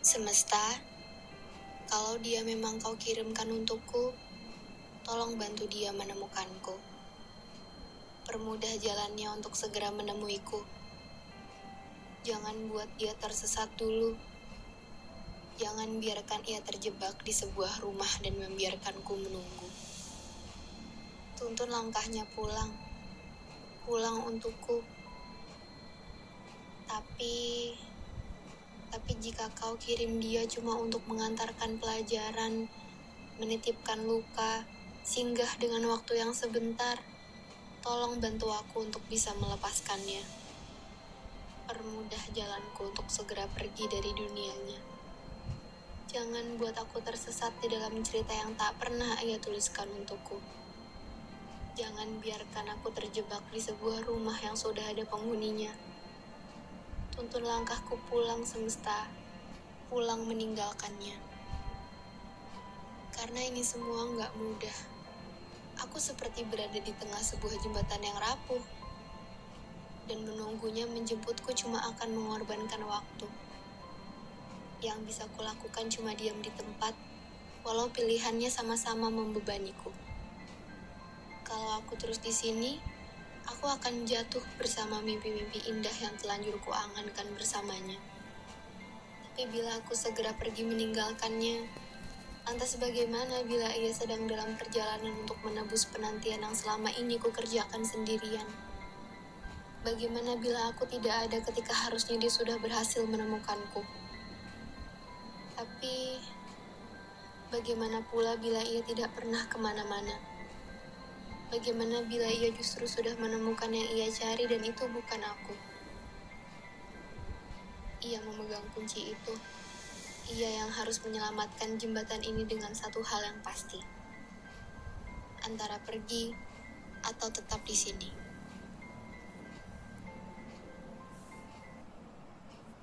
Semesta, kalau dia memang kau kirimkan untukku, tolong bantu dia menemukanku. Permudah jalannya untuk segera menemuiku. Jangan buat dia tersesat dulu. Jangan biarkan ia terjebak di sebuah rumah dan membiarkanku menunggu. Tuntun langkahnya pulang. Pulang untukku. Tapi tapi jika kau kirim dia cuma untuk mengantarkan pelajaran, menitipkan luka, singgah dengan waktu yang sebentar, tolong bantu aku untuk bisa melepaskannya. Permudah jalanku untuk segera pergi dari dunianya. Jangan buat aku tersesat di dalam cerita yang tak pernah ia tuliskan untukku. Jangan biarkan aku terjebak di sebuah rumah yang sudah ada penghuninya. Tuntun langkahku pulang semesta, pulang meninggalkannya. Karena ini semua nggak mudah. Aku seperti berada di tengah sebuah jembatan yang rapuh. Dan menunggunya menjemputku cuma akan mengorbankan waktu. Yang bisa kulakukan cuma diam di tempat, walau pilihannya sama-sama membebaniku. Kalau aku terus di sini, aku akan jatuh bersama mimpi-mimpi indah yang telanjur kuangankan bersamanya. Tapi bila aku segera pergi meninggalkannya, lantas bagaimana bila ia sedang dalam perjalanan untuk menebus penantian yang selama ini kukerjakan sendirian? Bagaimana bila aku tidak ada ketika harusnya dia sudah berhasil menemukanku? Tapi, bagaimana pula bila ia tidak pernah ke mana-mana? Bagaimana bila ia justru sudah menemukan yang ia cari dan itu bukan aku? Ia memegang kunci itu. Ia yang harus menyelamatkan jembatan ini dengan satu hal yang pasti. Antara pergi atau tetap di sini.